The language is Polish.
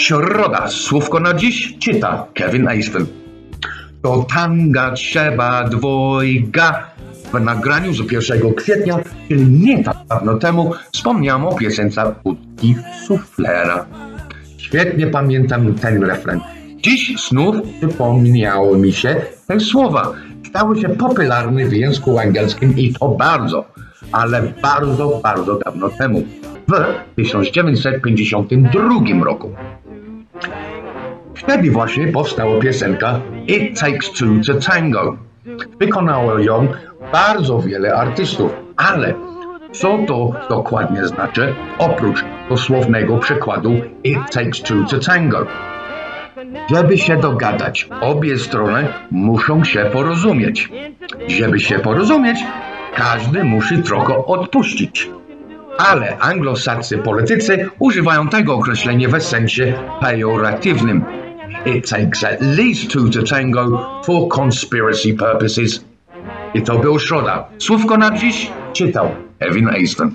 Środa. Słówko na dziś czyta Kevin Easton. Do tanga trzeba dwojga. W nagraniu z 1 kwietnia, czyli nie tak dawno temu, wspomniałem o piosence Budki Suflera. Świetnie pamiętam ten refren. Dziś znów przypomniało mi się te słowa. Stały się popularne w języku angielskim i to bardzo, ale bardzo, bardzo dawno temu. W 1952 roku. Wtedy właśnie powstała piosenka It Takes Two to Tango. Wykonało ją bardzo wiele artystów, ale co to dokładnie znaczy, oprócz dosłownego przykładu It Takes Two to Tango? Żeby się dogadać, obie strony muszą się porozumieć. Żeby się porozumieć, każdy musi trochę odpuścić. Ale anglosascy politycy używają tego określenia w sensie pejoratywnym. It takes at least two to tango for conspiracy purposes. I to był środa. Słówko na dziś czytał Evan Easton.